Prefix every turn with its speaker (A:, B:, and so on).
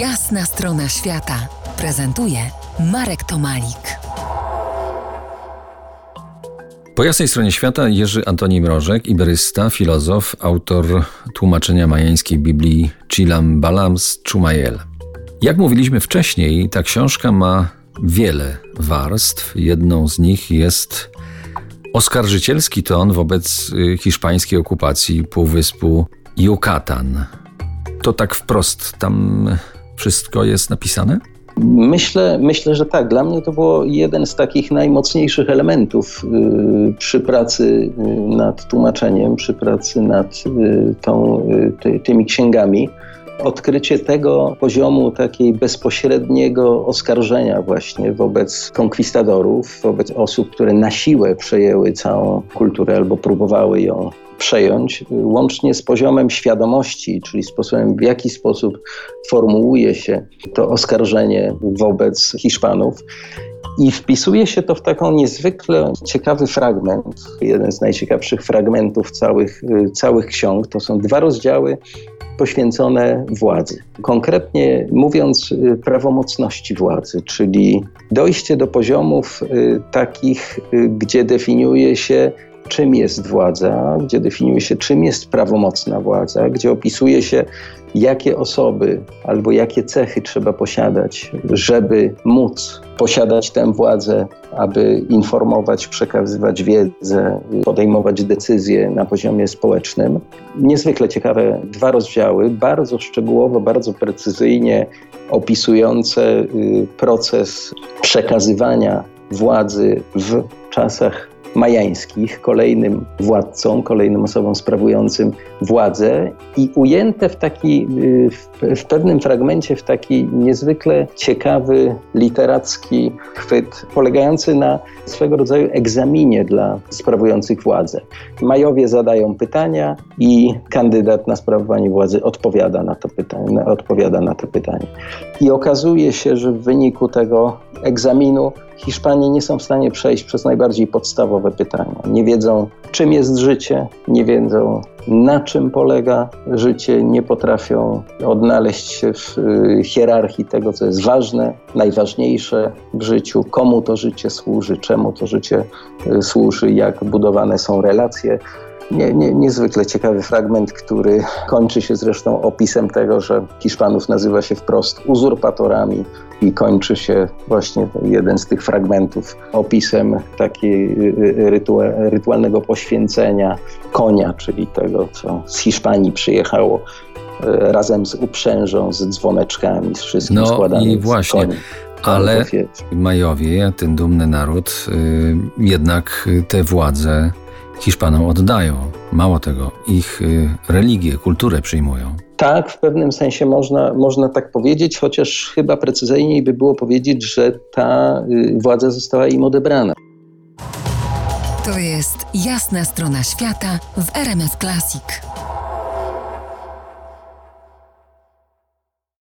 A: Jasna strona świata prezentuje Marek Tomalik.
B: Po jasnej stronie świata Jerzy Antoni Mrożek, iberysta, filozof, autor tłumaczenia majańskiej Biblii Chilam Balams Chumayel. Jak mówiliśmy wcześniej, ta książka ma wiele warstw. Jedną z nich jest oskarżycielski ton wobec y, hiszpańskiej okupacji półwyspu Yucatan. To tak wprost tam wszystko jest napisane?
C: Myślę, myślę, że tak. Dla mnie to było jeden z takich najmocniejszych elementów y, przy pracy y, nad tłumaczeniem, przy pracy nad y, tą, ty, tymi księgami. Odkrycie tego poziomu takiej bezpośredniego oskarżenia właśnie wobec konkwistadorów, wobec osób, które na siłę przejęły całą kulturę albo próbowały ją przejąć, łącznie z poziomem świadomości, czyli sposobem, w jaki sposób formułuje się to oskarżenie wobec Hiszpanów. I wpisuje się to w taką niezwykle ciekawy fragment, jeden z najciekawszych fragmentów całych, całych ksiąg. To są dwa rozdziały poświęcone władzy. Konkretnie mówiąc, prawomocności władzy, czyli dojście do poziomów y, takich, y, gdzie definiuje się czym jest władza, gdzie definiuje się, czym jest prawomocna władza, gdzie opisuje się, jakie osoby albo jakie cechy trzeba posiadać, żeby móc posiadać tę władzę, aby informować, przekazywać wiedzę, podejmować decyzje na poziomie społecznym. Niezwykle ciekawe dwa rozdziały, bardzo szczegółowo, bardzo precyzyjnie opisujące y, proces przekazywania władzy w czasach majańskich, kolejnym władcą, kolejnym osobom sprawującym władzę i ujęte w taki, w, w pewnym fragmencie, w taki niezwykle ciekawy, literacki chwyt, polegający na swego rodzaju egzaminie dla sprawujących władzę. Majowie zadają pytania i kandydat na sprawowanie władzy odpowiada na to pytanie. Odpowiada na pytanie. I okazuje się, że w wyniku tego egzaminu Hiszpanie nie są w stanie przejść przez najbardziej podstawowe pytania. Nie wiedzą, czym jest życie, nie wiedzą, na czym polega życie, nie potrafią odnaleźć się w y, hierarchii tego, co jest ważne, najważniejsze w życiu, komu to życie służy, czemu to życie y, służy, jak budowane są relacje. Nie, nie, niezwykle ciekawy fragment, który kończy się zresztą opisem tego, że Hiszpanów nazywa się wprost uzurpatorami i kończy się właśnie jeden z tych fragmentów opisem takiego rytualnego poświęcenia konia, czyli tego, co z Hiszpanii przyjechało razem z uprzężą, z dzwoneczkami, z wszystkim
B: no
C: składanym
B: i właśnie.
C: Koni.
B: Ale Majowie, ten dumny naród, y, jednak te władze Hiszpanom oddają. Mało tego, ich y, religię, kulturę przyjmują.
C: Tak, w pewnym sensie można, można tak powiedzieć, chociaż chyba precyzyjniej by było powiedzieć, że ta y, władza została im odebrana.
A: To jest jasna strona świata w RMS Classic.